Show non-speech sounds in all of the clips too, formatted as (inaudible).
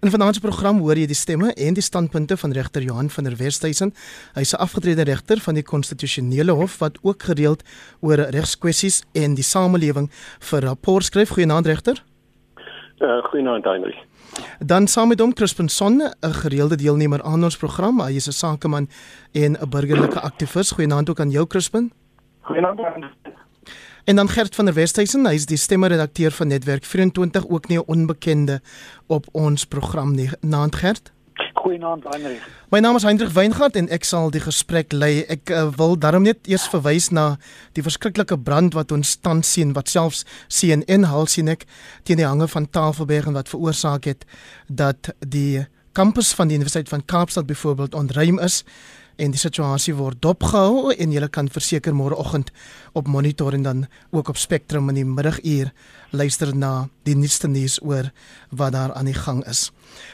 In vanaand se program hoor jy die stemme en die standpunte van regter Johan van der Westhuizen. Hy's 'n afgetrede regter van die konstitusionele hof wat ook gereeld oor regskwessies en die samelewing vir rapport skryf. Goeienaand regter. Uh, Goeienaand Heinrich. Dan saam met hom Crispin Sonne, 'n gereelde deelnemer aan ons program. Hy is 'n sakeman en 'n burgerlike aktivis. Goeienaand ook aan jou Crispin. Goeienaand. En dan Gert van der Westhuizen, hy is die stemmeredakteur van Netwerk 24, ook nie 'n onbekende op ons program nie. Naand Gert. Goeienaand Heinrich. My naam is Hendrik Weingart en ek sal die gesprek lei. Ek uh, wil daarom net eers verwys na die verskriklike brand wat ons tans sien wat selfs CNN haal sien ek teen die hange van Tafelberg en wat veroorsaak het dat die kampus van die Universiteit van Kaapstad byvoorbeeld ontruim is en die situasie word dopgehou en jy kan verseker môreoggend op monitor en dan ook op Spectrum in die middaguur luister na die nuutste nuus oor wat daar aan die gang is.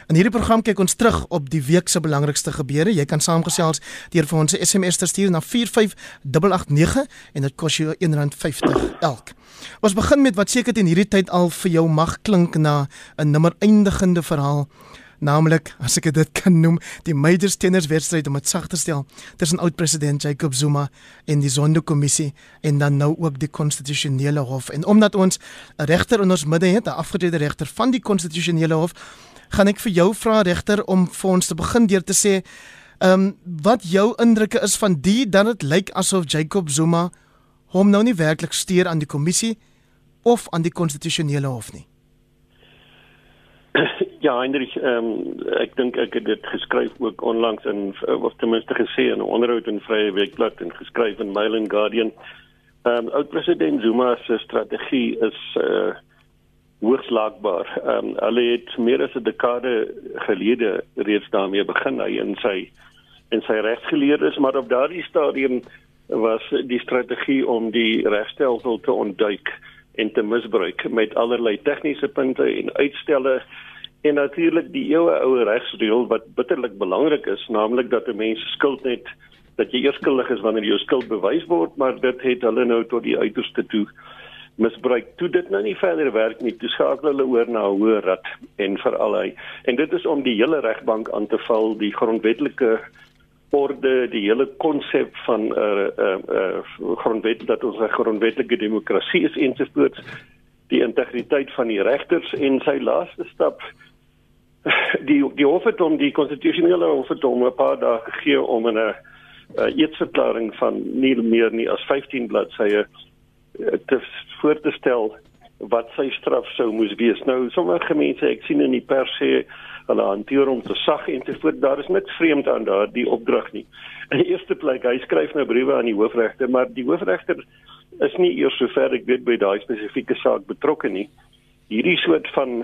In hierdie program kyk ons terug op die week se belangrikste gebeure. Jy kan saamgesels deur vir ons 'n SMS te stuur na 45889 en dit kos jou R1.50 elk. Ons begin met wat seker in hierdie tyd al vir jou mag klink na 'n nimmer eindigende verhaal naamlik as ek dit kan noem die major tennis wedstryd om dit sag te stel tussen oud-president Jacob Zuma en die Zondo-kommissie en dan nou ook die konstitusionele hof. En omdat ons 'n regter in ons midde het 'n afgetrede regter van die konstitusionele hof gaan ek vir jou vra regter om vir ons te begin deur te sê ehm um, wat jou indrukke is van die dan dit lyk asof Jacob Zuma hom nou nie werklik steur aan die kommissie of aan die konstitusionele hof nie Ja, ehm um, ek dink ek het dit geskryf ook onlangs in of ten minste gesê in 'n onderhoud in Vrye Weekblad en geskryf in Mail and Guardian. Ehm um, oud president Zuma se strategie is uh hoogs laagbaar. Ehm um, hulle het meer as 'n dekade gelede reeds daarmee begin hy in sy in sy regsgeleerdes, maar op daardie stadium was die strategie om die regstelsel te ontduik en te misbruik met allerlei tegniese punte en uitstelle En natuurlik die eeue ou regsreël wat bitterlik belangrik is, naamlik dat 'n mens skuld net dat jy eers skuldig is wanneer jou skuld bewys word, maar dit het hulle nou tot die uiterste toe misbruik. Toe dit nou nie verder werk nie, toe skakel hulle oor na hoër rad en veral hy. En dit is om die hele regbank aan te val, die grondwetlike orde, die hele konsep van 'n uh, 'n uh, uh, grondwet dat ons 'n grondwetlike demokrasie is ensovoorts die integriteit van die regters en sy laaste stap die die hof het om die konstitusionele hof het om 'n paar dae gegee om 'n 'n eetsverklaring van nie meer nie as 15 bladsye eh, te voor te stel wat sy straf sou moes wees. Nou sommige mense ek sien in die pers sê hulle hanteer hom te sag en te voet. Daar is niks vreemd aan daardie opdrag nie. In die eerste plek, hy skryf nou briewe aan die hoofregter, maar die hoofregter is nie eers sover ek weet by daai spesifieke saak betrokke nie. Hierdie soort van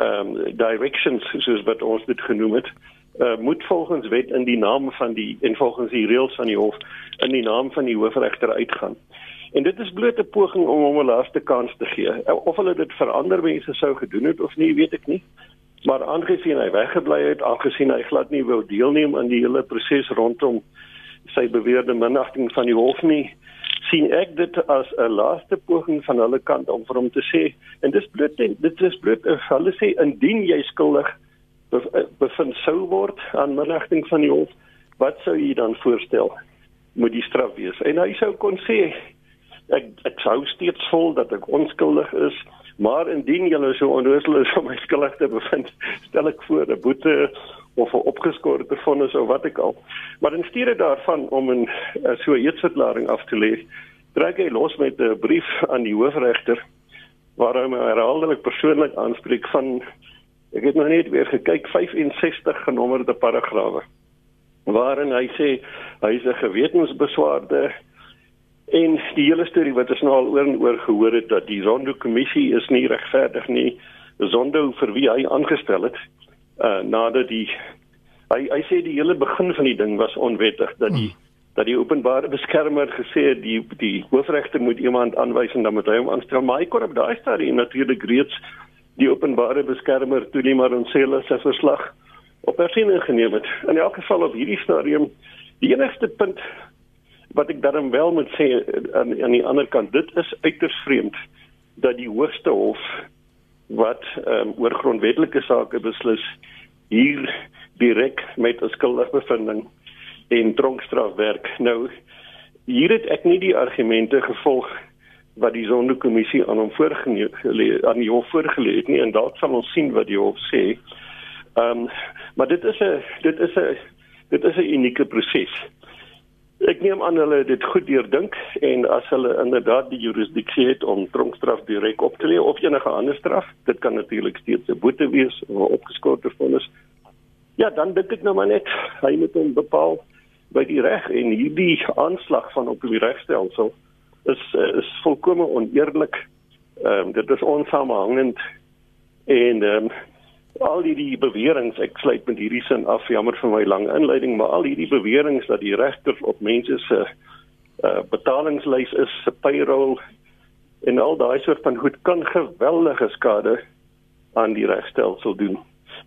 ehm um, directions soos wat ons dit genoem het, uh, moet volgens wet in die naam van die en volgens die reëls van die hof in die naam van die hoofregter uitgaan. En dit is bloot 'n poging om hom 'n laaste kans te gee. Of hulle dit vir ander mense sou gedoen het of nie, weet ek nie. Maar aangesien hy weggebly het, aangesien hy glad nie wou deelneem aan die hele proses rondom sy beweerde minagting van die hof nie, sien ek dit as 'n laaste poging van hulle kant om vir hom te sê en dis bloot dit is bloot hulle sê indien jy skuldig bevind sou word aan minagting van die hof wat sou jy dan voorstel? Moet die straf wees. En hy sou kon sê ek ek sou steeds voel dat ek onskuldig is maar indien jy so onnoosel is (laughs) om my skuldig te bevind stel ek voor 'n boete of 'n opgeskorte vonnis of wat ek al. Maar in steede daarvan om 'n eh, so 'n eetsverklaring af te lê, trek hy los met 'n brief aan die hoofregter waarin hy herhaaldelik persoonlik aanspreek van ek het nog net weer gekyk 65 genommerde paragrawe waarin hy sê hy is 'n gewetensbeswaarde en die hele storie wat ons nou al oor en oor gehoor het dat die Zondo kommissie is nie regverdig nie. Zondo vir wie hy aangestel het uh nadat die hy hy sê die hele begin van die ding was onwettig dat die hmm. dat die openbare beskermer gesê het die die hoofregter moet iemand aanwys en dan moet hy hom aanstel. Maar hy kon op daai stadium natuurlik reeds die openbare beskermer toe nie maar ons hulle se verslag op erkenning geneem het. In elk geval op hierdie stadium die enigste punt wat ek daarom wel moet sê aan aan die ander kant dit is uiters vreemd dat die hoogste hof wat um, oor grondwetlike sake beslis hier direk met 'n skuldigbevinding en tronkstraf werk. Nou hier het ek nie die argumente gevolg wat die sondekommissie aan hom voorgelê aan die hof voorgelê het nie en dalk sal ons sien wat die hof sê. Ehm um, maar dit is 'n dit is 'n dit is 'n unieke proses. Ek neem aan hulle het dit goed deurdink en as hulle inderdaad die jurisdiksie het om tronkstraf direk op te lê of enige ander straf, dit kan natuurlik steeds 'n boete wees of 'n opgeskorte vonnis. Ja, dan dink ek nou maar net hy moet hom bepaal by die reg en hierdie aanslag van op die regstelsel is is volkome oneerlik. Ehm um, dit is onsamehangend en ehm um, al die, die beweringe ek sluit met hierdie sin af jammer vir my lang inleiding maar al hierdie beweringe dat die regter op mense se uh, betalingslys is se payroll en al daai soort van goed kan geweldige skade aan die regstelsel doen.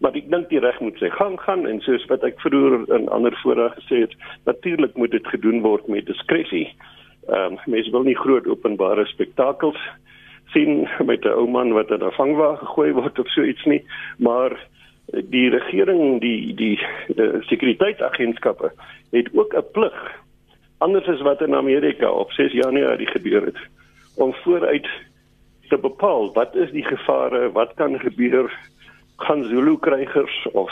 Maar ek dink die reg moet sy gang gaan en soos wat ek vroeër in ander fora gesê het natuurlik moet dit gedoen word met diskresie ehm um, mense wil nie groot openbare spektakels sien met 'n ou man wat in 'n vangwa gegooi word of so iets nie, maar die regering, die die, die sekuriteitsagentskappe het ook 'n plig anders as wat in Amerika op 6 Januarie gebeur het om vooruit te bepaal wat is die gevare, wat kan gebeur gaan Zulu krygers of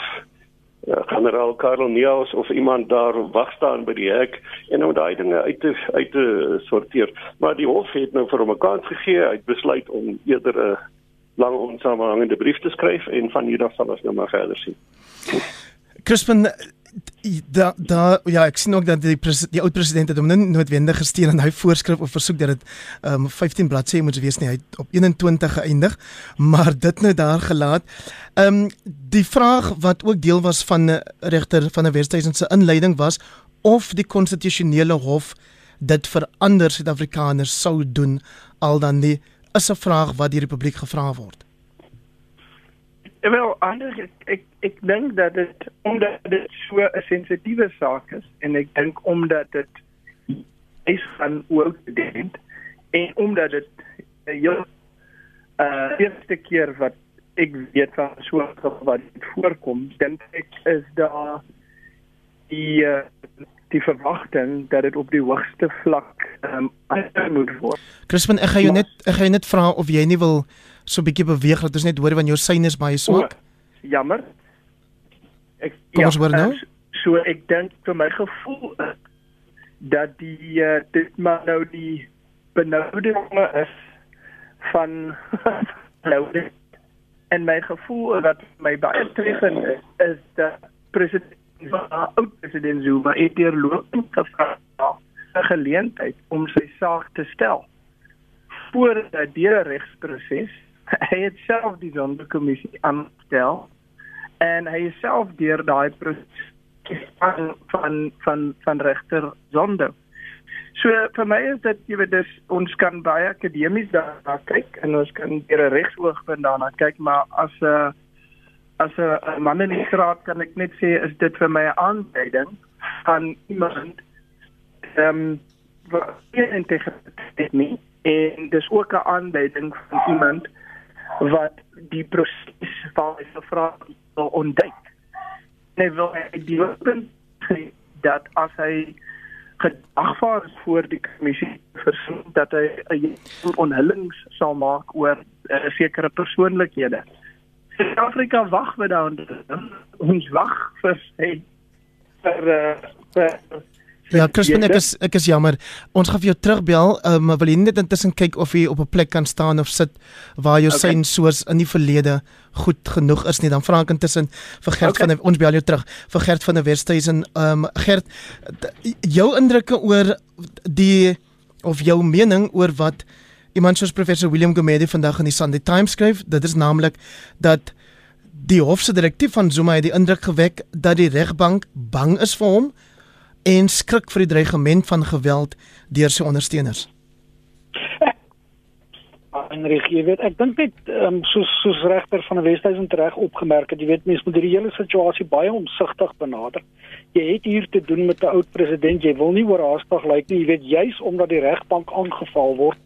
ja, generaal Karel Neus of iemand daar wag staan by die hek en om daai dinge uit te uit te sorteer. Maar die hof het nou vir hom 'n kans gegee. Hy het besluit om eerder 'n lang onsamehangende brief te skryf en van hier af sal ons nou maar verder sien. Crispin da da ja ek sien ook dat die die oud president het hom nie noodwendig gesteun en hy voorskryf of versoek dat dit um 15 bladsye moet wees nie hy het op 21 geëindig maar dit nou daar gelaat. Um die vraag wat ook deel was van 'n regter van 'n Wesduisend se inleiding was of die konstitusionele hof dit vir ander Suid-Afrikaners sou doen al dan nie is 'n vraag wat die republiek gevra word. Wel, anders ek ek, ek dink dat dit omdat dit so 'n sensitiewe saak is en ek dink omdat dit is van oor gedink en omdat dit jou uh eerste keer wat ek weet van so wat voorkom, dink ek is daar die uh, die verwagting dat dit op die hoogste vlak ehm um, moet word. Crispin, ek gaan jou net ek gaan jou net vra of jy nie wil so 'n bietjie beweeg dat ons net hoor wanneer jou syne is baie swak. Jammer. Ek Kom ons ja, hoor nou. Uh, so ek dink vir my gevoel dat die uh, dit maar nou die benoudinge is van (laughs) loude en my gevoel wat my baie treffend is, is dat president oud president Zuma het hier lopend gevra 'n geleentheid om sy saak te stel voor die regsproses hy het self die sondekommissie aanstel en hy is self deur daai proses van van van van regter sonde. So vir my is dit jy weet dis ons kan baie akademies daarna kyk en ons kan deur 'n regsoogpunt daarna kyk maar as 'n as 'n man in die straat kan ek net sê is dit vir my 'n aanduiding van iemand ehm um, wat integriteit nie en dis ook 'n aanduiding van iemand wat die proses van die vraag wil ontduik. Hy wil die punt dat as hy gedagvaar is voor die kommissie versoek dat hy 'n onhullings sal maak oor uh, sekere persoonlikhede. Suid-Afrika wag met daardie ons wag vir hy vir, uh, vir Ja, Crispin, ek is ek is jammer. Ons gaan vir jou terugbel, uh, maar wil jy net intussen kyk of jy op 'n plek kan staan of sit waar jou okay. sein soos in die verlede goed genoeg is nie. Dan vra ek intussen vir Gert okay. van ons bel jou terug. Vir Gert van der Westhuizen. Ehm um, Gert, jou indrukke oor die of jou mening oor wat iemand soos professor William Gumede vandag in die Sunday Times skryf, dit is naamlik dat die hofse direktief van Zuma het die indruk gewek dat die regbank bang is vir hom en skrik vir die dreigement van geweld deur sy ondersteuners. En jy weet, ek dink net um, soos soos regter van die Wesduisen reg opgemerk het, jy weet mense moet hierdie hele situasie baie omsigtig benader. Jy het hier te doen met 'n oud president, jy wil nie oorhaastig lyk nie, jy weet juis omdat die regbank aangeval word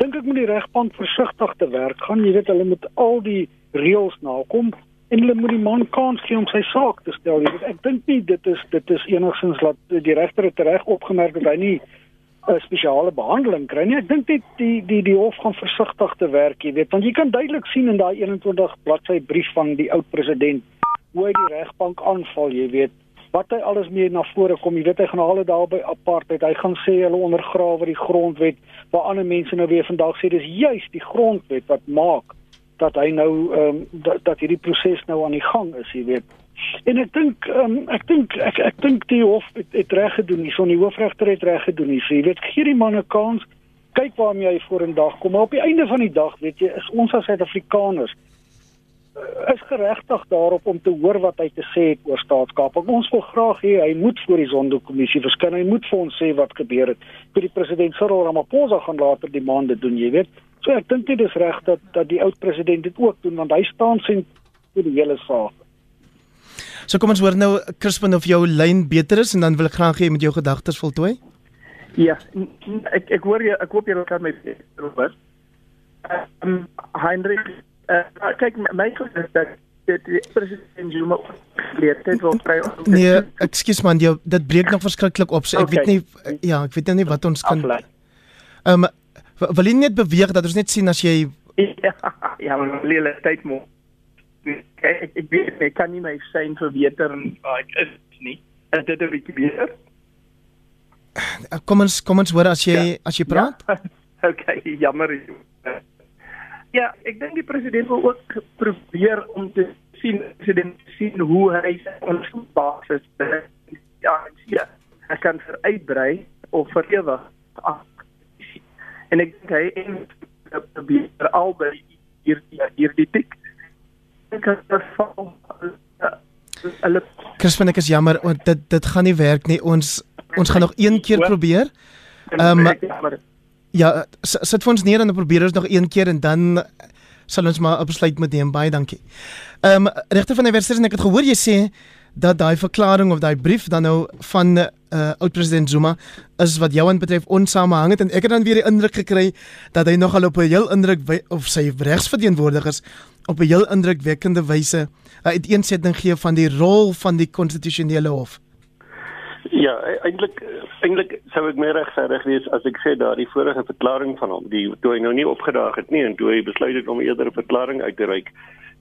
dink ek moet die regbank versigtig te werk gaan. Jy weet hulle moet al die reëls nakom en hulle moet die man kans gee om sy saak te stel. Jy weet ek dink nie dit is dit is enigstens dat die regter het reg opgemerk dat hy nie 'n spesiale behandeling kry nie. Ek dink dit die die die hof gaan versigtig te werk, jy weet, want jy kan duidelik sien in daai 21 bladsy brief van die oud president hoe hy die regbank aanval, jy weet, wat hy alles mee na vore kom. Jy weet hy gaan al daar by apartheid. Hy gaan sê hulle ondergrawe die grondwet waar ander mense nou weer vandag sê dis juis die grondwet wat maak dat hy nou ehm um, dat, dat hierdie proses nou aan die gang is, jy weet. En ek dink um, ek dink ek ek dink die hof het, het reg gedoen. Die son die hoofregter het reg gedoen. Jy weet, gee die man 'n kans. Kyk waarmee hy vorendag kom. Maar op die einde van die dag, weet jy, is ons as Suid-Afrikaners is geregtig daarop om te hoor wat hy te sê het oor staatskaping. Ons wil graag hê hy moet voor die Zondo-kommissie verskyn. Hy moet vir ons sê wat gebeur het. Vir die president Cyril Ramaphosa gaan later die maande doen, jy weet. So ek dink dit is reg dat dat die oud president dit ook doen want hy staan sien vir die hele saak. So kom ons hoor nou Crispin of jou lyn beter is en dan wil ek graag hê met jou gedagtes voltooi. Ja, ek ek hoor jy ek hoop jy kan my Robert. Ehm um, Heinrich, uh, kyk my gedagte dat dit president Zuma leer dit wel vry. Nee, ekskuus man, jy dit breek nog verskriklik op. So ek okay. weet nie ja, ek weet nou nie wat ons kan Ehm um, wil jy net beweeg dat ons net sien as jy Ja, (laughs) ja, maar lele tyd moet ek ek weet ek kan nie my sein verbeter en uh, ek is nie. Is dit 'n bietjie beter? Kom ons kom ons hoor as jy ja. as jy praat. Ja. (laughs) okay, jammer. Ja, ek dink die president wil ook probeer om te sien president sien hoe hy ons basis ja, ja, hy kan veruitbrei of verewig. En ek dink hy en probeer albei hier hier die tik dink dit val hulle Crispin ek is jammer dit dit gaan nie werk nie ons ons gaan nog een keer probeer. Ehm um, Ja, sit vir ons neer en probeer ons nog een keer en dan sal ons maar 'n besluit moet neem. Baie dankie. Ehm um, regter van die universiteit en ek het gehoor jy sê dat daai verklaring of daai brief dan nou van uh oud president Zuma is wat jou aanbetref onsamehangend en ek het dan weer die indruk gekry dat hy nogal op 'n heel indruk of sy regsverteenwoordigers op 'n heel indrukwekkende wyse 'n uh, uiteensetting gee van die rol van die konstitusionele hof. Ja, eintlik eintlik sou ek meer regverdig wees as ek sê daardie vorige verklaring van hom, die toe hy nou nie opgedaag het nie en toe hy besluit het om eerder 'n verklaring uit te reik.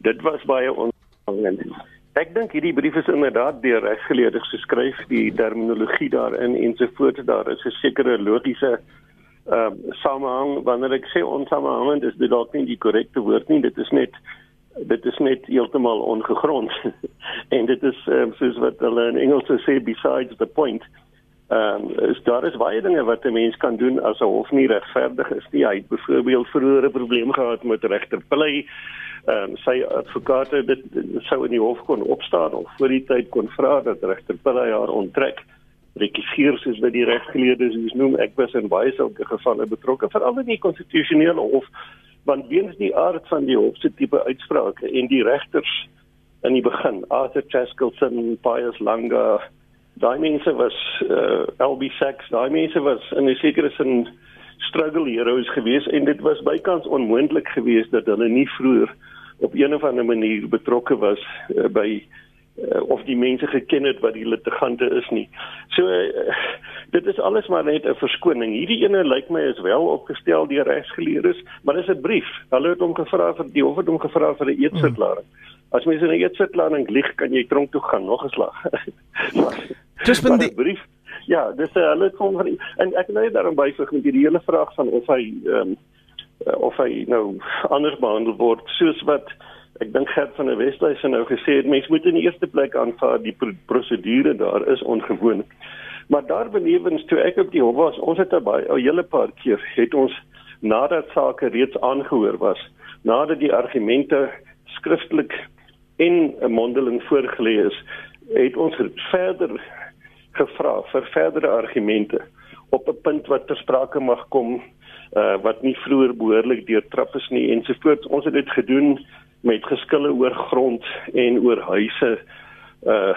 Dit was baie onsamehangend. Ek dink hierdie brief is inderdaad deur regsgeleerdes geskryf, die terminologie daarin ensovoorts daar is 'n sekere logiese ehm uh, samehang wanneer ek sê onsamehangend is dit dalk nie die korrekte woord nie, dit is net dit is net heeltemal ongegrond. (laughs) en dit is um, soos wat hulle in Engels sê besides the point. Ehm um, is daar is baie dinge wat 'n mens kan doen as 'n hof nie regverdig is nie. Hy het byvoorbeeld vroeër 'n probleem gehad met regter Pillay ehm um, sy advokate dit sou in die hof kon opstaan of voor die tyd kon vra dat regter Pilla haar onttrek rekifieer soos wat die regsgeleerdes is noem ek was in baie sulke gevalle betrokke veral in die konstitusionele hof want weens die aard van die hof se tipe uitsprake en die regters in die begin Arthur Chaskelson Pius Langa daai mense was uh, LB Sachs daai mense was in 'n sekere sin struggle heroes geweest en dit was bykans onmoontlik geweest dat hulle nie vroeër op een of ander manier betrokke was uh, by uh, of die mense geken het wat die litigante is nie. So uh, dit is alles maar net 'n verskoning. Hierdie ene lyk my is wel opgestel deur regsgeleerdes, maar dis 'n brief. Hulle het hom gevra vir die hof het hom gevra vir 'n eetverklaring. As mens in 'n eetverklaring lieg, kan jy tronk toe gaan nog 'n slag. (laughs) Dis 'n brief. Ja, dis 'n hulle het hom en ek nou net daarom byvoeg met die hele vraag van of hy ehm um, uh, of hy nou anders behandel word soos wat ek dink Gert van der Westhuys nou gesê het mense moet in die eerste plek aanvaar die prosedure daar is ongewoon. Maar daar benewens toe ek op die hof was, ons het baie 'n hele paar keer het ons nadat sake reeds aangehoor was, nadat die argumente skriftelik en mondeling voorgelê is, het ons verder gevra vir verdere argumente op 'n punt wat ter sprake mag kom uh, wat nie vroeër behoorlik deurtrap is nie ensovoorts. Ons het dit gedoen met geskille oor grond en oor huise uh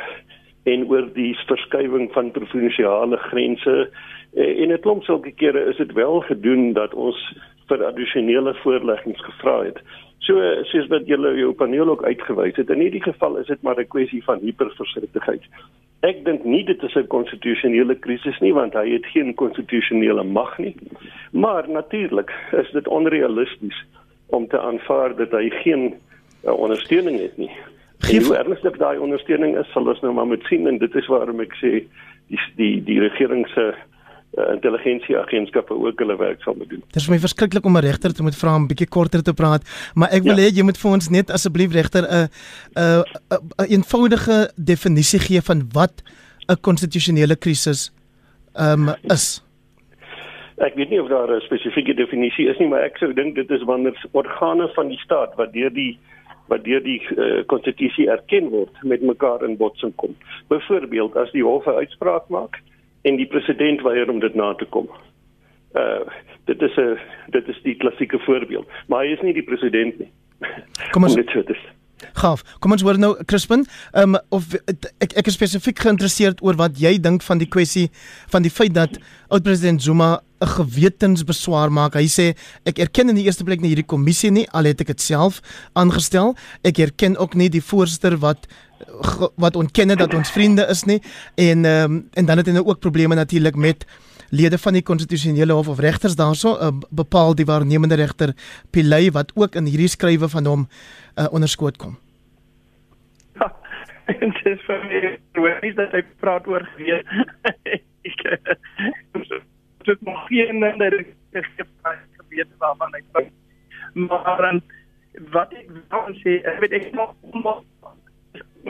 en oor die verskywing van provinsiale grense uh, en 'n klomp sulke kere is dit wel gedoen dat ons vir addisionele voorleggings gevra het. So soos wat julle jou paneel ook uitgewys het, in hierdie geval is dit maar 'n kwessie van hiperversigtigheid. Ek dink nie dit is 'n konstitusionele krisis nie want hy het geen konstitusionele mag nie. Maar natuurlik is dit onrealisties om te aanvaar dat hy geen uh, ondersteuning het nie. Geef... Hoe ernstig daai ondersteuning is, sal ons nou maar moet sien en dit is waarom ek sê die die die regering se uh, intelligensieagentskappe ook hulle werk sal moet doen. Dit is my verskriklik om 'n regter te moet vra om 'n bietjie korter te praat, maar ek wil ja. hê jy moet vir ons net asseblief regter 'n 'n 'n eenvoudige definisie gee van wat 'n konstitusionele krisis ehm um, is. Ek weet nie of daar 'n spesifieke definisie is nie, maar ek sou dink dit is wanneer organe van die staat wat deur die wat deur die uh, konstitusie erken word met mekaar in botsing kom. Byvoorbeeld as die hof 'n uitspraak maak en die president weier om dit na te kom. Uh dit is 'n dit is die klassieke voorbeeld, maar hy is nie die president nie. Kom ons dit is. Gaaf. Kom ons hoor nou Crispin, ehm um, of ek ek is spesifiek geïnteresseerd oor wat jy dink van die kwessie van die feit dat oud-president Zuma 'n gewetensbeswaar maak. Hy sê ek erken in die eerste plek nie hierdie kommissie nie, al het ek dit self aangestel. Ek erken ook nie die voorsteur wat wat ontken dat ons vriende is nie en ehm um, en dan het hy nou ook probleme natuurlik met lede van die konstitusionele hof of regters daarso uh, bepaal die waarnemende regter Pilay wat ook in hierdie skrywe van hom uh, onderskoot kom. (laughs) En dit is vir my, hoe is dit hy praat oor gewees? (laughs) dit nog geen ander gebied waarvan ek praat. Maar dan wat ek wou sê, ek weet ek nog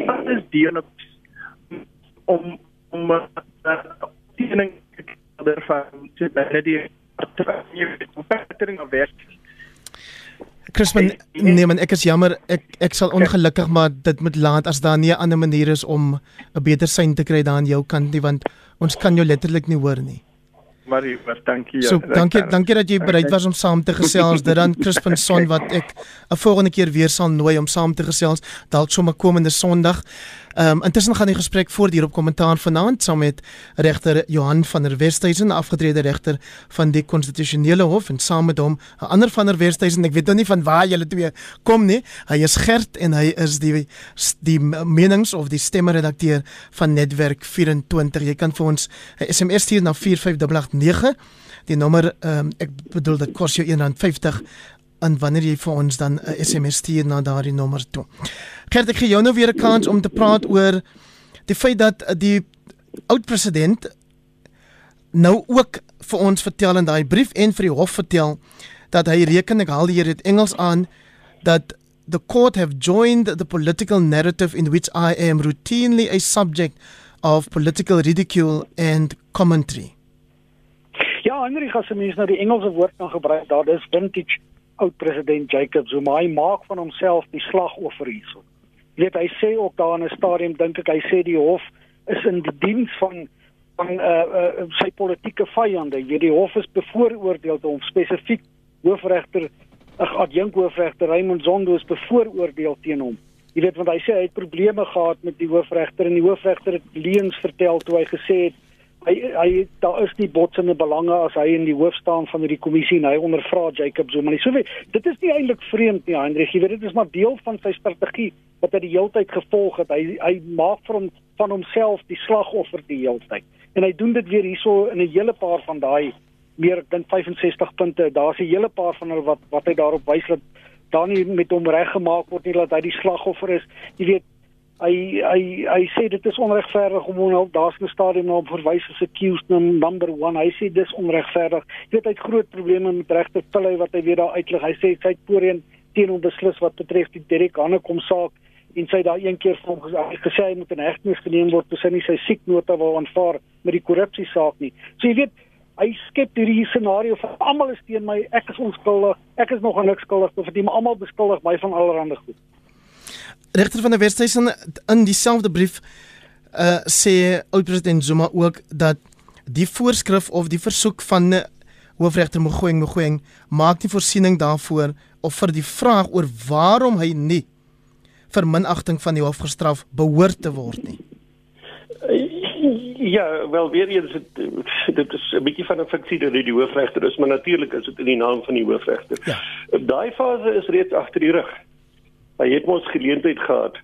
wat is deel om om tiening daarvan te baie die verbetering of werk. Crispin, nee man, ek is jammer. Ek ek sal ongelukkig maar dit moet laat as daar nie 'n ander manier is om 'n beter sein te kry daar aan jou kant nie want ons kan jou letterlik nie hoor nie. Marie, was dankie. Ja, so, dankie, dankie dat jy bereid was om saam te gesels. Dit dan Crispin (laughs) Son wat ek 'n volgende keer weer sal nooi om saam te gesels, dalk sommer komende Sondag. Ehm um, intussen gaan die gesprek voort hier op kommentaar vanaand saam met regter Johan van der Westhuizen, afgetrede regter van die konstitusionele hof en saam met hom 'n ander van der Westhuizen. Ek weet nou nie van waar julle twee kom nie. Hy is Gert en hy is die die menings of die stemmeredakteur van Netwerk 24. Jy kan vir ons 'n SMS stuur na 45889. Die nommer ehm um, ek bedoel dit kos jou R1.50 en wanneer jy vir ons dan 'n SMS stuur na daardie nommer toe. Gert, ek gee jou nou weer 'n kans om te praat oor die feit dat die oud president nou ook vir ons vertel in daai brief en vir die hof vertel dat hy reken ek haal hier dit Engels aan dat the court have joined the political narrative in which I am routinely a subject of political ridicule and commentary. Ja, Henry Gassemies nou die Engelse woord kan gebruik, daar dis vintage oud president Jacob Zuma hy maak van homself die slagoffer hierso. Jy weet hy sê ook daar in 'n stadium dink ek hy sê die hof is in die diens van van uh, uh sy politieke vyande. Jy die hof is bevooroordeel om spesifiek hoofregter ag adjunk hoofregter Raymond Zondo is bevooroordeel teen hom. Jy weet want hy sê hy het probleme gehad met die hoofregter en die hoofregter het leuns vertel toe hy gesê het hy hy daar is nie botsende belange as hy in die hoof staan van hierdie kommissie en hy ondervra Jacob Zuma. So dit is nie eintlik vreemd nie, Hendrik. Jy weet dit is maar deel van sy strategie wat hy die hele tyd gevolg het. Hy hy maak vir hom van homself die slagoffer die hele tyd. En hy doen dit weer hierso in 'n hele paar van daai meer dan 65 punte. Daar's 'n hele paar van hulle wat wat hy daarop wys dat daar nie met hom reggemaak word nie dat hy die slagoffer is. Jy weet hy hy hy sê dit is onregverdig om hom op daardie stadium nou verwys as accused number 1. Hy sê dis onregverdig. Jy weet hy het groot probleme met regter Pillay wat hy weer daar uitlig. Hy sê sy het voorheen teen hom beslis wat betref die Derek Hannekom saak en sy daar een keer vir hom gesê hy moet in hegtenis geneem word toe sy nie sy sieknota wou aanvaar met die korrupsie saak nie. So jy weet hy skep hierdie scenario van almal is teen my, ek is onskuldig, ek is nog niks skuldig, of dit almal beskuldig my van allerlei goed regter van die Wesduisen in dieselfde brief uh sê oud-president Zuma ook dat die voorskrif of die versoek van hoofregter Mogoeng Mogoeng maak nie voorsiening daarvoor of vir die vraag oor waarom hy nie vir minagting van die hof gestraf behoort te word nie. Ja, wel weer eens dit dit is 'n bietjie van 'n fiksie dat die hoofregter is, maar natuurlik is dit in die naam van die hoofregter. Ja. Daai fase is reeds agter die rug. Hy het mos geleentheid gehad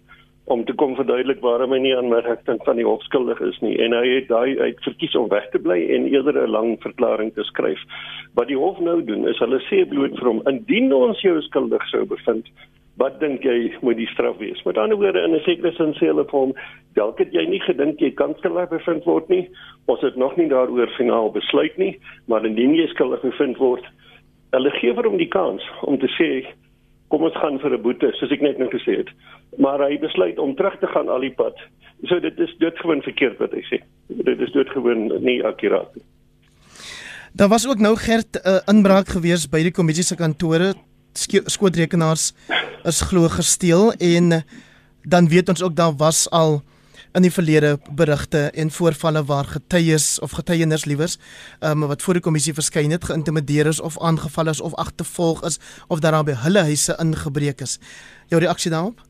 om te kom verduidelik waarom hy nie aan regting van die hof skuldig is nie en hy het daai uit verkies om weg te bly en eerder 'n lang verklaring te skryf. Wat die hof nou doen is hulle sê bloot vir hom indien ons jou skuldig sou bevind, wat dink jy moet die straf wees? Met ander woorde in 'n sekere sin sê hulle vir hom, dalk het jy nie gedink jy kan skuldig bevind word nie. Ons het nog nie daaroor finaal besluit nie, maar indien jy skuldig bevind word, hulle gee vir hom die kans om te sê kom ons gaan vir 'n boete soos ek net nou gesê het. Maar hy besluit om terug te gaan al die pad. So dit is doodgewoon verkeerd wat hy sê. Dit is doodgewoon nie akkuraat nie. Daar was ook nou gerd 'n uh, inbraak gewees by die kommissie se kantore. Skootrekenaars is glo gesteel en dan weet ons ook daar was al in die verlede berigte en voorvalle waar getuies of getuienis liewers um, wat voor die kommissie verskyn het geïntimideer is of aangeval is of agtervolg is of dat daar by hulle huise ingebreek is. Jou reaksie daarop?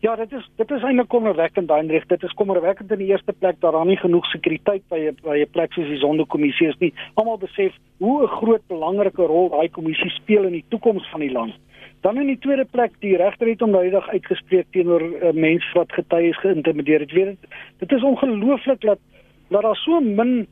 Ja, dit is dit is eintlik kommerwekkend Heinrich. Dit is kommerwekkend in die eerste plek dat daar nie genoeg sekuriteit by by 'n plek soos die Sonderkommissie is nie. Almal besef hoe 'n groot belangrike rol daai kommissie speel in die toekoms van die land. Dan in die tweede plek die regter het onmiddellik uitgespreek teenoor uh, mense wat getuies geïntimideer het. Weet dit dit is ongelooflik dat dat daar so min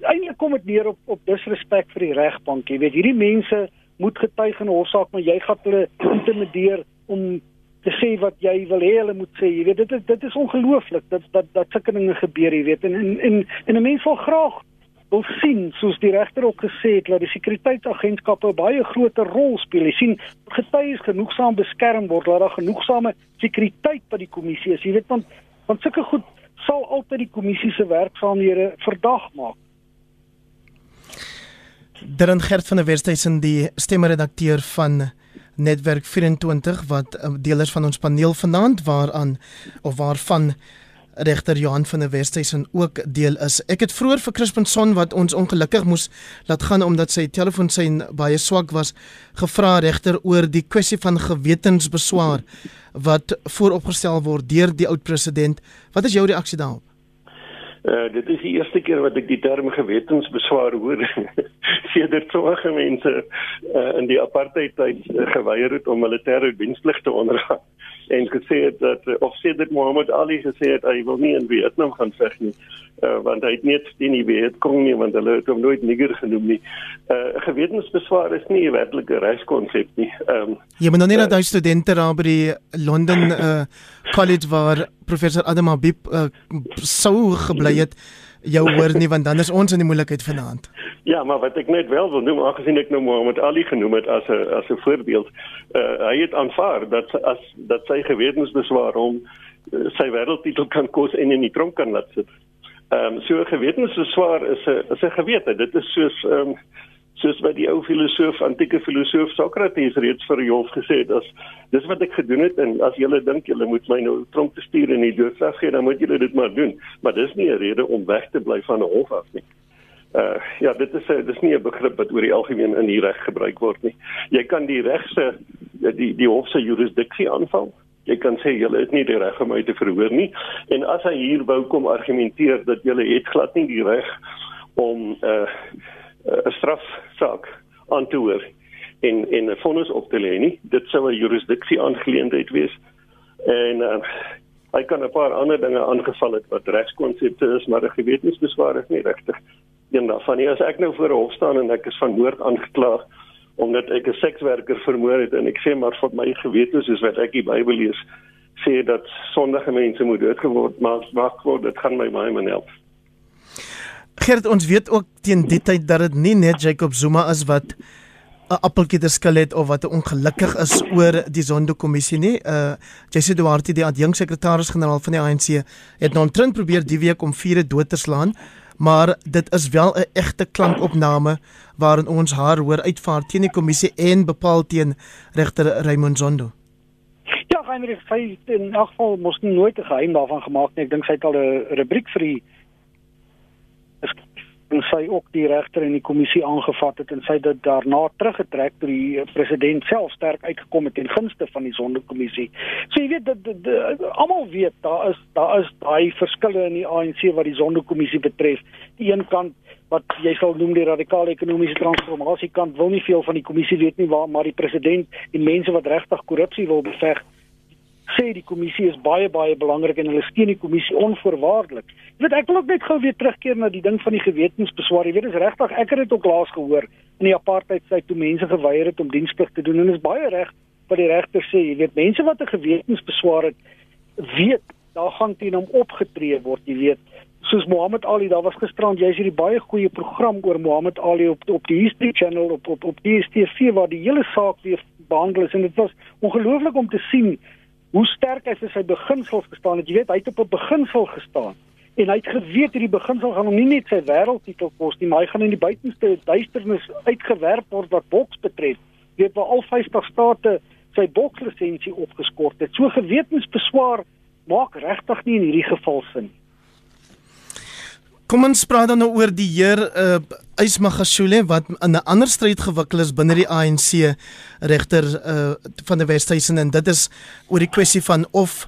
eintlik kom dit neer op op disrespek vir die regbank. Jy weet hierdie mense moet getuig in 'n hofsaak, maar jy gaan hulle intimideer om te sê wat jy wil hê hulle moet sê. Jy weet dit is dit is ongelooflik dat dat dat sulke dinge gebeur, jy weet. En en en, en 'n mens wil graag wil sien soos die regter ook gesê het dat die sekuriteitsagentskappe baie groter rol speel. Jy sien getuies genoegsaam beskerm word, dat daar genoegsame sekuriteit by die kommissie is. Jy weet want want sulke goed sal altyd die kommissie se werksaamhede verdag maak. Dran Gert van der Westhuizen die stemmeredakteur van Netwerk 24 wat eh, deelers van ons paneel vanaand waaraan of waarvan regter Johan van der Westhuizen ook deel is. Ek het vroeër vir Crispin Son wat ons ongelukkig moes laat gaan omdat sy telefoonsein baie swak was, gevra regter oor die kwessie van gewetensbeswaar wat vooropgestel word deur die oud president. Wat is jou reaksie daarop? Uh, dit is die eerste keer wat ek die term gewetensbeswaar hoor. (laughs) Sedert sommige mense uh, in die apartheid tyd uh, geweier het om militêre diensplig te ondergaan en gesê het dat uh, of sedert Muhammad Ali gesê het hy wil nie in Vietnam gaan veg nie uh, want hy het net die nie weet kom nie want hulle het hom nooit nigger genoem nie. Uh, gewetensbeswaar is nie 'n werklike regskonsep nie. Ehm um, Ja, maar nou net uh, dat studente daar by die London uh, College waar professor Adam Habib uh, sou gebly het jou hoor nie want dan is ons in die moeilikheid vanaand. Ja, maar wat ek net wel wil noem aangesien ek nou Muhammad Ali genoem het as 'n as 'n voorbeeld, uh, hy het aanvaar dat as dat sy gewetensbeswaar hom uh, sy wêreldtitel kan kos en in die tronk kan laat sit. Ehm um, so gewetensbeswaar is 'n is 'n gewete. Dit is soos ehm um, soos wat die ou filosoof antieke filosoof Sokrates reeds vir Job gesê het as dis wat ek gedoen het en as julle dink julle moet my nou tronk te stuur en die doodstraf gee dan moet julle dit maar doen maar dis nie 'n rede om weg te bly van 'n hof af nie. Uh ja, dit is 'n dis nie 'n begrip wat oor die algemeen in die reg gebruik word nie. Jy kan die reg se die die hof se jurisdiksie aanval. Jy kan sê julle het nie die reg om my te verhoor nie en as hy hier wou kom argumenteer dat julle het glad nie die reg om uh 'n strafsaak aan te hoor en en 'n vonnis op te lê nie. Dit sou 'n jurisdiksie aangeleentheid wees. En uh, hy kan 'n paar ander dinge aangeval het wat regskonsepte is, maar 'n gewetensbeswaar is nie regtig een daarvan nie. As ek nou voor 'n hof staan en ek is van moord aangekla omdat ek 'n sekswerker vermoor het en ek sê maar vir my gewete soos wat ek die Bybel lees sê dat sondige mense moet doodgeword maak word, dit gaan my baie min help. Gert, ons weet ook teen die tyd dat dit nie net Jacob Zuma is wat 'n appeltjie te skil het of wat ongelukkig is oor die Zondo-kommissie nie. Uh Jesse Duarte, die adjunksekretaris-generaal van die ANC, het nou omtrent probeer die week om vure dood te slaan, maar dit is wel 'n egte klankopname waarin ons haar hoor uitvaar teen die kommissie en bepaal teen regter Raymond Zondo. Ja, Heinrich, sy in elk geval mos nooit 'n geheim daarvan gemaak nie. Ek dink sy het al 'n rubriek vir die en sy ook die regter in die kommissie aangevat het en sy dit daarna teruggetrek toe die president self sterk uitgekom het ten gunste van die sondekommissie. So jy weet dat almal weet daar is daar is daai verskille in die ANC wat die sondekommissie betref. Die een kant wat jy sal noem die radikale ekonomiese transformasie kant wil nie veel van die kommissie weet nie waar maar die president en mense wat regtig korrupsie wil beveg sê die kommissie is baie baie belangrik en hulle steun die kommissie onvoorwaardelik. Jy weet ek wil ook net gou weer terugkeer na die ding van die gewetensbeswaar. Jy weet dis regtig ek het dit ook laas gehoor in die apartheid tyd toe mense geweier het om diensplig te doen en is baie reg wat die regter sê. Jy weet mense wat 'n gewetensbeswaar het weet daar gaan teen hom opgetree word, jy weet. Soos Mohammed Ali, daar was gisterand jy's hierdie baie goeie program oor Mohammed Ali op op die History Channel op op op DStv waar die hele saak weer behandel is en dit was ongelooflik om te sien hoe sterk hy vir sy beginsels gestaan het. Jy weet, hy het op 'n beginsel gestaan en hy het geweet hierdie beginsel gaan hom nie net sy wêreldtitel kos nie, maar hy gaan in die buitenste duisternis uitgewerp word wat boks betref. Jy weet, waar al 50 state sy bokslisensie opgeskort het. So gewetensbeswaar maak regtig nie in hierdie geval sin nie. Kom ons praat dan nou oor die heer uh Ysmagashule wat in 'n ander stryd gewikkel is binne die ANC regter uh van die Wesduisen en dit is oor die kwessie van of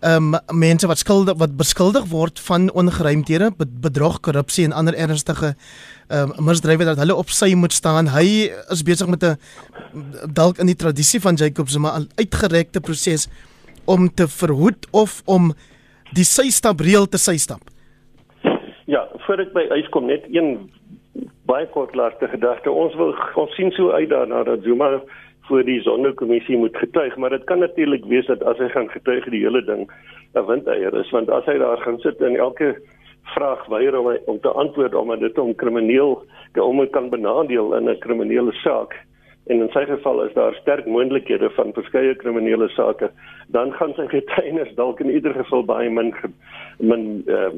um mense wat skuldig wat beskuldig word van ongeruimthede, bedrog, korrupsie en ander ernstige um misdrywe dat hulle op sy moet staan. Hy is besig met 'n dalk in die tradisie van Jacob Zuma 'n uitgerekte proses om te verhoed of om die sy stap reël te sy stap. Voor ek by uitkom net een baie kort laaste gedagte. Ons wil ons sien so uit daarna dat Zuma voor die sondekommissie moet getuig, maar dit kan natuurlik wees dat as hy gaan getuig die hele ding 'n windeier is, want as hy daar gaan sit en elke vraag weier om om te antwoord omdat dit hom krimineel om kan benadeel in 'n kriminele saak, en in sy geval is daar sterk moontlikhede van verskeie kriminele sake, dan gaan sy (laughs) getuienis dalk in ieder geval baie min min uh,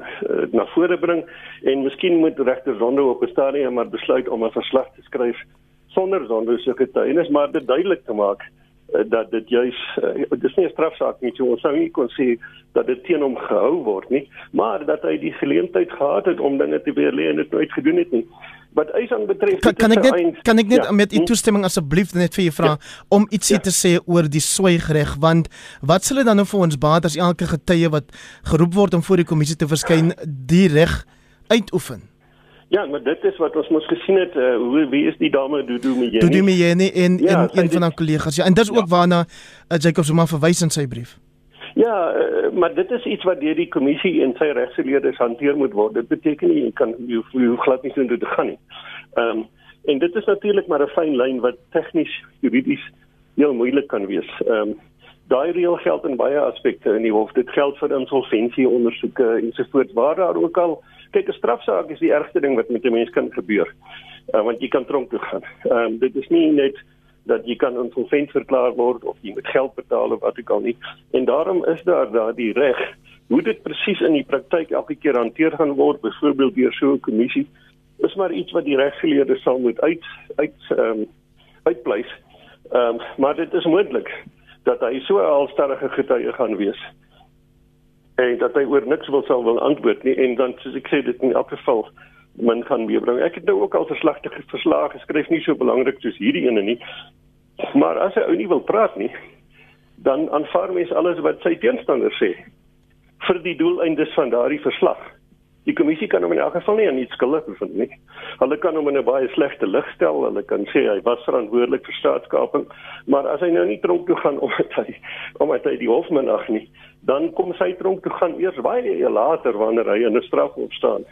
na vore bring. En miskien moet regter Zondo op 'n stadium maar besluit om 'n verslag te skryf sonder Zondo se getuienis, maar dit duidelik te maak uh, dat dit juis uh, dis nie 'n strafsaak nie, so ons sou nie kon sê dat dit teen hom gehou word nie, maar dat hy die geleentheid gehad het om dinge te weerlê en dit nooit gedoen het nie wat eisang betref kan, kan ek net eind, kan ek net ja, met u hm? toestemming asseblief net vir u vra ja, om ietsie ja. te sê oor die swygreg want wat sal dit dan nou vir ons baat as elke getuie wat geroep word om voor die kommissie te verskyn die reg uitoefen Ja, maar dit is wat ons mos gesien het, uh, hoe wie is die dame Dudu Mjeni? Dudu Mjeni en ja, en een van haar kollegas. Ja, en dis ook ja. waarna uh, Jacob Zuma verwys in sy brief. Ja, uh, maar dit is iets wat deur die kommissie en sy regsgeleerdes hanteer moet word. Dit beteken nie jy kan jy hoe glad nie hoe dit gaan nie. Ehm um, en dit is natuurlik maar 'n fyn lyn wat tegnies juridies heel moeilik kan wees. Ehm um, daai reël geld in baie aspekte in die hof. Dit geld vir insolventie ondersoeke ensovoorts waar daar ook al kyk 'n strafsaak is die ergste ding wat met 'n mens kan gebeur. Uh, want jy kan tronk toe gaan. Ehm um, dit is nie net dat jy kan insolvent verklaar word of jy moet geld betaal of wat ook al nie. En daarom is daar daardie reg hoe dit presies in die praktyk elke keer hanteer gaan word, byvoorbeeld deur so 'n kommissie, is maar iets wat die regsgeleerdes sal moet uit uit ehm um, uitpleis. Ehm um, maar dit is moontlik dat hy so 'n alstarrige getuie gaan wees en dat hy oor niks wil sal wil antwoord nie en dan soos ek sê dit in elk geval men kan meebring. Ek het nou ook al verslagte verslae geskryf nie so belangrik soos hierdie ene nie. Maar as hy ou nie wil praat nie, dan aanvaar mens alles wat sy teenstander sê vir die doeleindes van daardie verslag. Die kommissie kan hom in elk geval nie aan iets skuldig bevind nie. Hulle kan hom in 'n baie slegte lig stel. Hulle kan sê hy was verantwoordelik vir staatskaping, maar as hy nou nie tronk toe gaan (laughs) omdat hy omdat hy die hof minag nie, dan kom sy tronk toe gaan eers baie later wanneer hy in 'n straf opstaan.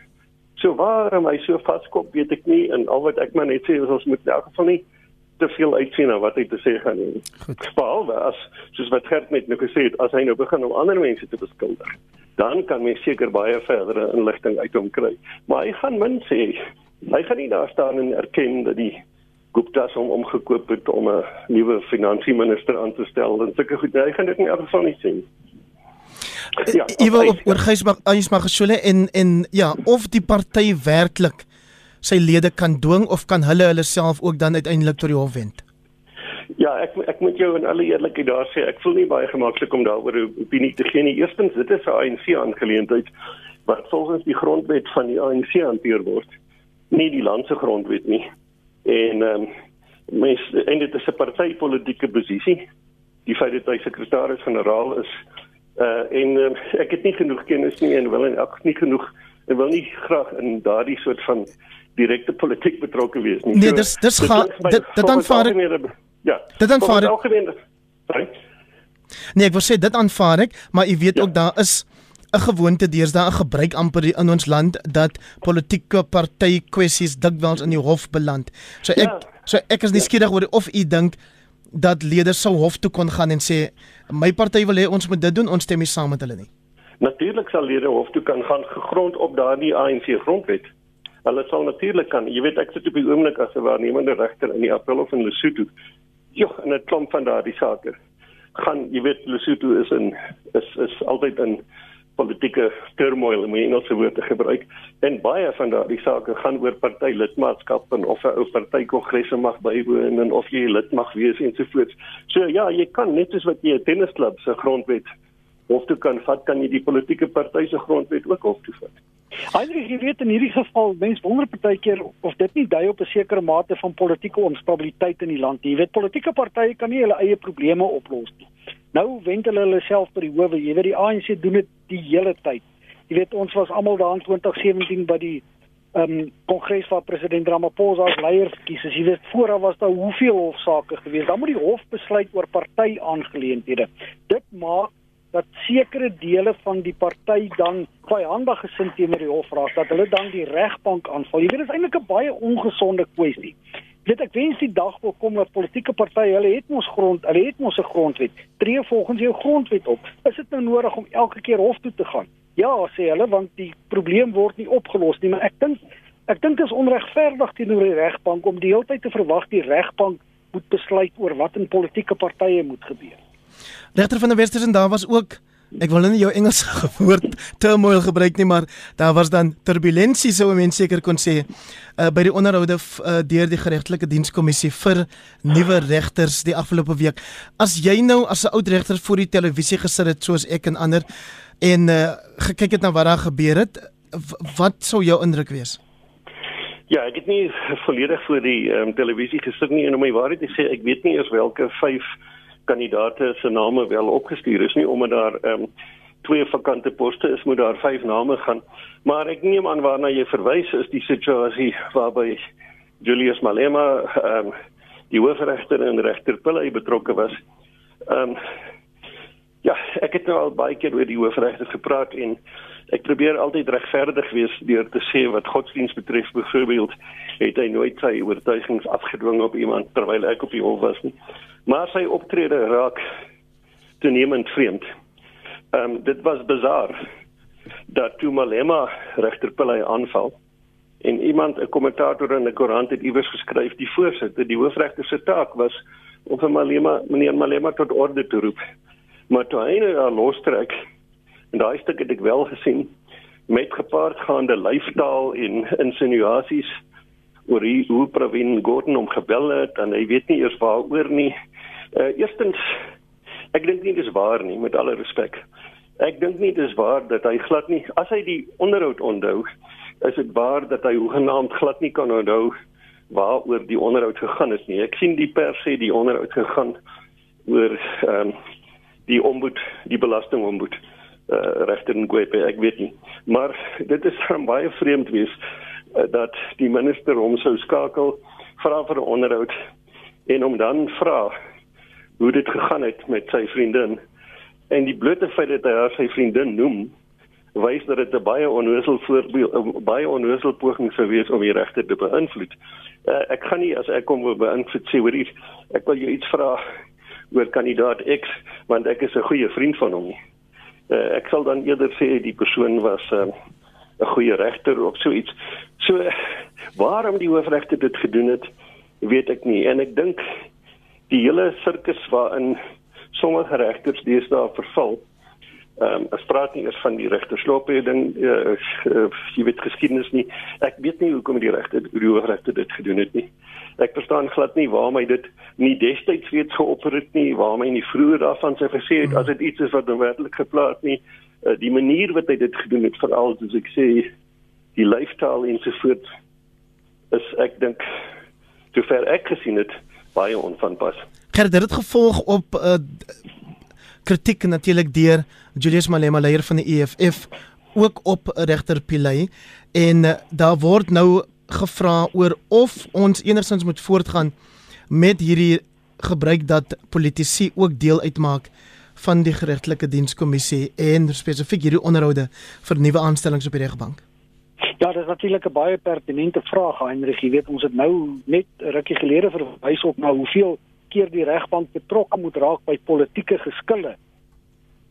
So waarom hy so vaskop, weet ek nie en al wat ek maar net sê is ons moet in elk geval nie te veel uitsien na wat hy te sê gaan nie. Behalwe as soos wat Gert net nou gesê het, as hy nou begin om ander mense te beskuldig, dan kan mens seker baie verdere inligting uit hom kry. Maar hy gaan min sê. Hy gaan nie daar staan en erken dat die Gupta's hom omgekoop het om 'n nuwe finansieminister aan te stel en sulke goed. Hy gaan dit nie ernstig nie sê. Ja, jy wil op oor Gysmag Gysmag gesule en en ja, of die party werklik sy lede kan dwing of kan hulle hulle self ook dan uiteindelik tot die hof wend? Ja, ek ek moet jou in alle eerlikheid daar sê, ek voel nie baie gemaklik om daaroor opinie te gee nie. Eerstens, dit is 'n ANC aangeleentheid wat volgens die grondwet van die ANC hanteer word. nie die land se grondwet nie. En ehm um, mens en dit is 'n partytetiese posisie. Die feit dat hy sekretaris-generaal is uh en uh, ek het nie genoeg kennis nie en wil en ek nie genoeg en wil nie graag in daardie soort van direkte politiek betrokke wees nie. Nee, dis dis gaan dit dit aanvaar ek. Ja. Dit aanvaar ek. Nee, ek wil sê dit aanvaar ek, maar u weet ja. ook daar is 'n gewoonte deesdae 'n gebruik amper in ons land dat politieke party kwessies dikwels in die hof beland. So ek ja. so ek is nie ja. oor of u dink dat lede sou hof toe kon gaan en sê my party wil hê ons moet dit doen, ons stem nie saam met hulle nie. Natuurlik sal lede hof toe kan gaan gegrond op daardie ANC grondwet. Hulle sal natuurlik kan. Jy weet ek sit op die oomblik as 'n waarnemende regter in die April of in Lesotho. Jo, en 'n klomp van daardie sake gaan jy weet Lesotho is in is is altyd in politieke turmoil om Engelse woorde te gebruik en baie van daardie sake gaan oor party lidmaatskap en of 'n ou party kongresse mag bywoon en of jy lid mag wees ensovoorts. So ja, jy kan net soos wat jy 'n tennisklub se grondwet hof toe kan vat, kan jy die politieke party se grondwet ook hof toe vat. Heinrich, jy weet in hierdie geval, mense wonder partykeer of dit nie dui op 'n sekere mate van politieke onstabiliteit in die land nie. Jy weet politieke partye kan nie hulle eie probleme oplos nie. Nou wend hulle hulle self by die howe. Jy weet die ANC doen dit die hele tyd. Jy weet ons was almal daar in 2017 by die ehm um, kongres waar president Ramaphosa as leier verkies is. Jy weet vooraf was daar hoeveel hofsaake gewees. Dan moet die hof besluit oor party aangeleenthede. Dit maak dat sekere dele van die party dan vyandig gesind teenoor die hof raak dat hulle dan die regbank aanval. Jy weet dit is eintlik 'n baie ongesonde kwessie. Dit ek wens die dag wil kom dat politieke partye, hulle het mos grond, hulle het mos 'n grondwet. Tree volgens jou grondwet op. Is dit nou nodig om elke keer hof toe te gaan? Ja, sê hulle, want die probleem word nie opgelos nie, maar ek dink ek dink dit is onregverdig teenoor die regbank om die hele tyd te verwag die regbank moet besluit oor wat in politieke partye moet gebeur. Regter van der Western daar was ook ek wil nou nie jou Engelse (laughs) woord turmoil gebruik nie maar daar was dan turbulensie sou mense seker kon sê uh, by die onderhoude uh, deur die geregtelike dienskommissie vir nuwe regters die afgelope week. As jy nou as 'n oud regter voor die televisie gesit het soos ek en ander en uh, gekyk het na wat daar gebeur het, wat sou jou indruk wees? Ja, ek het nie volledig voor die um, televisie gesit nie en om my waarheid te sê, ek weet nie eers welke 5 kandidate se name wel opgestuur is nie omdat daar ehm um, twee vakante poste is moet daar vyf name gaan. Maar ek neem aan waarna jy verwys is die situasie waarby Julius Malema ehm um, die hoofregter en regter Pillay betrokke was. Ehm um, ja ek het nou al baie keer oor die hoofregter gepraat en ek probeer altyd regverdig wees deur te sê wat godsdiens betref byvoorbeeld het hy nooit sy oortuigings afgedwing op iemand terwyl ek op die hof was nie maar sy optrede raak toenemend vreemd. Ehm um, dit was bizar dat toe Malema regter Pillay aanval en iemand 'n kommentator in 'n koerant het iewers geskryf die voorsitter die hoofregter se taak was om vir Malema meneer Malema tot orde te roep. Maar toe hy nou lostrek en daai stuk het ek wel gesien met gepaardgaande lyfstaal en insinuasies oor hoe, hoe Pravin Gordhan hom gebel het en hy weet nie eers waaroor nie. Uh eerstens ek dink nie dis waar nie met alle respek. Ek dink nie dis waar dat hy glad nie as hy die onderhoud onthou, is dit waar dat hy hoegenaamd glad nie kan onthou waaroor die onderhoud gegaan het nie. Ek sien die pers sê die onderhoud gegaan oor ehm um, die ombud, die belastingombud uh regter Ngwepe, ek weet nie. Maar dit is baie vreemd wees uh, dat die minister hom sou skakel vra vir 'n onderhoud en hom dan vra hoe dit gegaan het met sy vriendin en die blote feit dat hy haar sy vriendin noem wys dat dit 'n baie onnoosel voorbeeld baie onnoosel poging sou wees om die regter te beïnvloed. Uh, ek gaan nie as ek kom wil beïnvloed sê hoor hier ek wil jou iets vra oor kandidaat X want ek is 'n goeie vriend van hom nie. Uh, ek sal dan eerder sê die persoon was eh, 'n goeie regter of so iets. So waarom die hoofregter dit gedoen het, weet ek nie en ek dink die hele sirkus waarin sommige regters deesdae verval. Ehm um, as praat nie eers van die regtersloope ding uh, uh, jy weet geskiedenis nie. Ek weet nie hoekom die regter die hoogregter dit gedoen het nie. Ek verstaan glad nie waarom hy dit nie destyds reeds geopper het nie, waarom hy nie vroeër daarvan sê gesê het as dit iets is wat nou werklik geplaas nie. Uh, die manier wat hy dit gedoen het veral soos ek sê die lyfstaal ensovoorts is ek dink sover ek gesien het baie onvanpas. Dit het gevolg op uh, kritiek natuurlik deur Julius Malema leier van die EFF ook op regter Pilay en uh, daar word nou gevra oor of ons enigsins moet voortgaan met hierdie gebruik dat politici ook deel uitmaak van die geregtelike dienskommissie en spesifiek hierdie onderhoude vir nuwe aanstellings op die regbank. Ja, dit is natuurlik 'n baie pertinente vraag, Heinrich. Jy weet ons het nou net rukkie gelede verwys op na hoeveel keer die regbank betrokke moet raak by politieke geskille.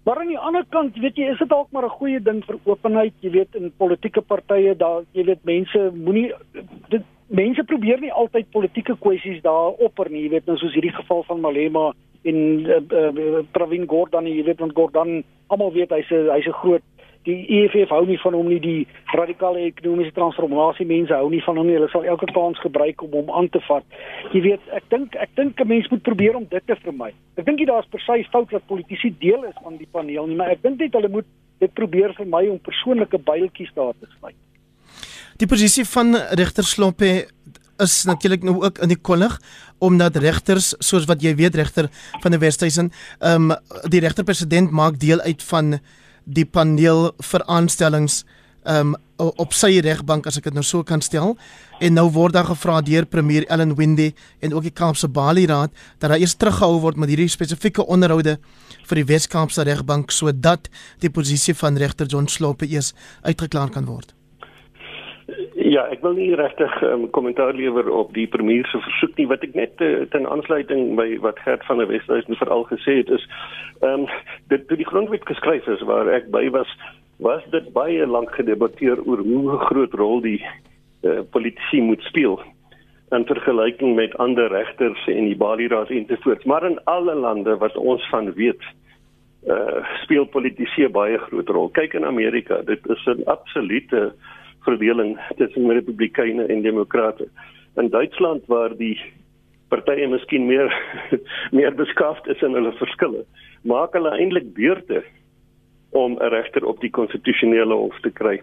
Maar aan die ander kant, weet jy, is dit dalk maar 'n goeie ding vir openheid, jy weet in politieke partye daar, jy weet mense moenie dit mense probeer nie altyd politieke kwessies daar opper nie, jy weet nou soos hierdie geval van Malema en uh, uh, Pravin Gordhan, jy weet want Gordhan almal weet hy's hy's 'n groot die EFF hou nie van hom nie die radikale ekonomiese transformasie mense hou nie van hom nie hulle sal elke kans gebruik om hom aan te vat. Jy weet ek dink ek dink 'n mens moet probeer om dit te vermy. Ek dink jy daar's presies fout dat politici deel is van die paneel nie maar ek dink net hulle moet dit probeer vermy om persoonlike byltjies daar te sluit. Die posisie van regter Sloppe is natuurlik nou ook in die kollig omdat regters soos wat jy weet regter van die Wesduisen ehm um, die regterpresident maak deel uit van die paneel vir aanstellings um, op sy regbank as ek dit nou so kan stel en nou word daar gevra deur premier Ellen Windey en ook die Kaapse Bali Raad dat daar eers teruggehou word met hierdie spesifieke onderhoude vir die Wes-Kaapse regbank sodat die posisie van regter John Slope eers uitgeklaar kan word. Ja, ek wil nie regtig 'n um, kommentaar lewer op die premier se versoek nie. Wat ek net uh, ten aansluiting by wat Gert van der Westhuizen veral gesê het is ehm um, dit toe die grondwet geskryf is waar ek by was was dit baie lank gedebatteer oor hoe groot rol die uh, politici moet speel in vergelyking met ander regters en die Bali Raad ensovoorts maar in alle lande wat ons van weet uh, speel politici baie groot rol. Kyk in Amerika dit is 'n absolute uh, verdeling tussen republikeine en demokrate. In Duitsland waar die partye miskien meer (laughs) meer beskaafd is in hulle verskille, maak hulle eintlik beurte om 'n regter op die konstitusionele hof te kry.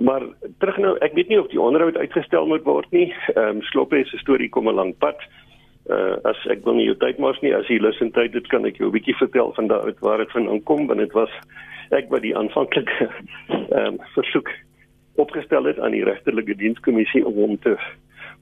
Maar terug nou, ek weet nie of die onderhoud uitgestel moet word nie. Ehm um, Sloppe se storie kom 'n lang pad. Uh as ek wil nie jou tyd mors nie, as jy lus en tyd het, kan ek jou 'n bietjie vertel van daar uit waar dit vandaan kom, want dit was ek wat die aanvanklike (laughs) ehm um, versoek opgestel het aan die regterlike dienskommissie om hom te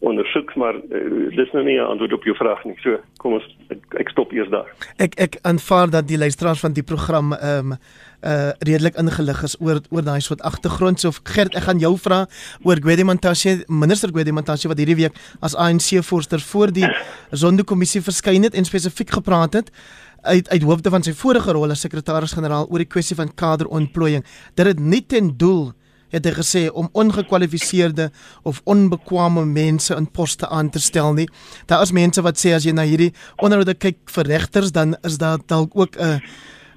ondersoek maar uh, dis nou nie 'n antwoord op jou vraag nie. So kom ons ek, ek stop eers daar. Ek ek aanvaar dat die luisteraars van die program ehm um, uh redelik ingelig is oor oor daai soort agtergrond. So Gert, ek gaan jou vra oor Gwede Mantashe, minister Gwede Mantashe wat hierdie week as ANC voorsteur voor die Zondo-kommissie verskyn het en spesifiek gepraat het uit uit hoofde van sy vorige rol as sekretaris-generaal oor die kwessie van kaderontplooiing. Dit het nie ten doel het hy gesê om ongekwalifiseerde of onbekwame mense in poste aan te stel nie. Daar is mense wat sê as jy na hierdie onderhoude kyk vir regters dan is daar dalk ook 'n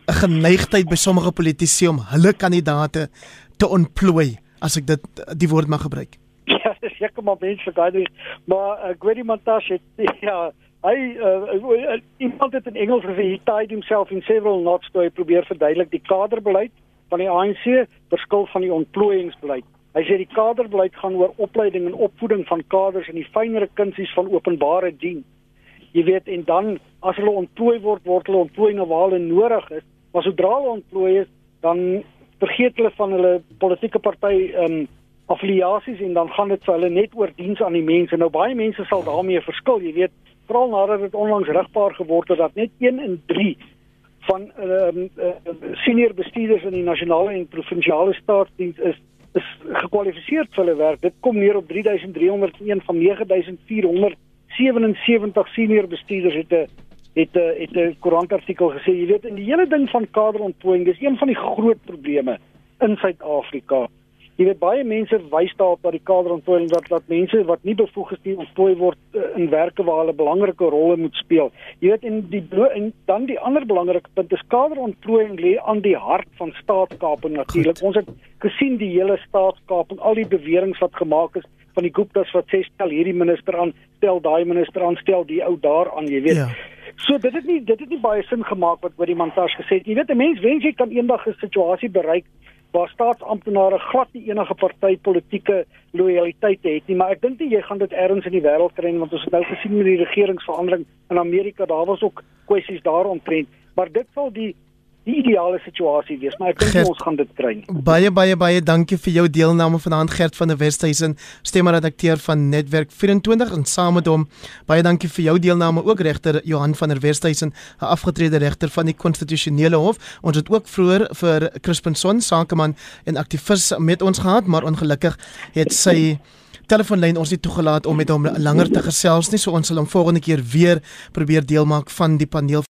'n geneigtheid by sommige politici om hulle kandidate te ontplooi as ek dit die woord mag gebruik. (laughs) Ja, dis seker maar mense daai maar uh, Gwedi Montashe (laughs) ja Hy uh, iemand het in Engels gesê he tied himself in several knots toe hy probeer verduidelik die kaderbeleid van die ANC verskil van die ontplooiingsbeleid. Hy sê die kaderbeleid gaan oor opleiding en opvoeding van kaders in die fynere kunsies van openbare dien. Jy weet en dan as hulle ontplooi word, word hulle ontplooi na waar hulle nodig is, maar sodra hulle ontplooi is, dan vergeet hulle van hulle politieke party um affiliasies en dan gaan dit vir hulle net oor diens aan die mense. Nou baie mense sal daarmee verskil, jy weet, veral nadat dit onlangs rigbaar geword het dat net 1 in 3 van ehm uh, uh, senior bestuurders in die nasionale en provinsiale staatsdiens is is gekwalifiseer vir hulle werk. Dit kom neer op 3301 van 9477 senior bestuurders het 'n het 'n het 'n koerantartikel gesê. Jy weet in die hele ding van kaderontplooiing, dis een van die groot probleme in Suid-Afrika. Jy weet baie mense wys daarop dat die kaderontplooiing dat dat mense wat nie bevoeg is nie ontplooi word uh, in werke waar hulle belangrike rolle moet speel. Jy weet in die en dan die ander belangrike punt is kaderontplooiing lê aan die hart van staatskaping natuurlik. Ons het gesien die hele staatskaping, al die beweringe wat gemaak is van die Guptas wat sê stel hierdie minister aan, stel daai minister aan, stel die ou daar aan, jy weet. Ja. So dit het nie dit het nie baie sin gemaak wat oor die montage gesê het. Jy weet 'n mens wens jy kan eendag 'n situasie bereik waar staatsamptenare glad nie enige partytetiese lojaliteite het nie, maar ek dink jy gaan dit ergens in die wêreld kry want ons het nou gesien met die regeringsverandering in Amerika, daar was ook kwessies daaromtrent, maar dit sal die die ideale situasie wees, maar ek dink ons gaan dit kry. Baie baie baie dankie vir jou deelname vanaand Gert van der Westhuizen, stemredakteur van Netwerk 24 en saam met hom baie dankie vir jou deelname ook regter Johan van der Westhuizen, 'n afgetrede regter van die konstitusionele hof. Ons het ook vroeër vir Crispin Son, sakeman en aktivis met ons gehad, maar ongelukkig het sy telefoonlyn ons nie toegelaat om met hom langer te gesels nie, so ons sal hom volgende keer weer probeer deel maak van die paneel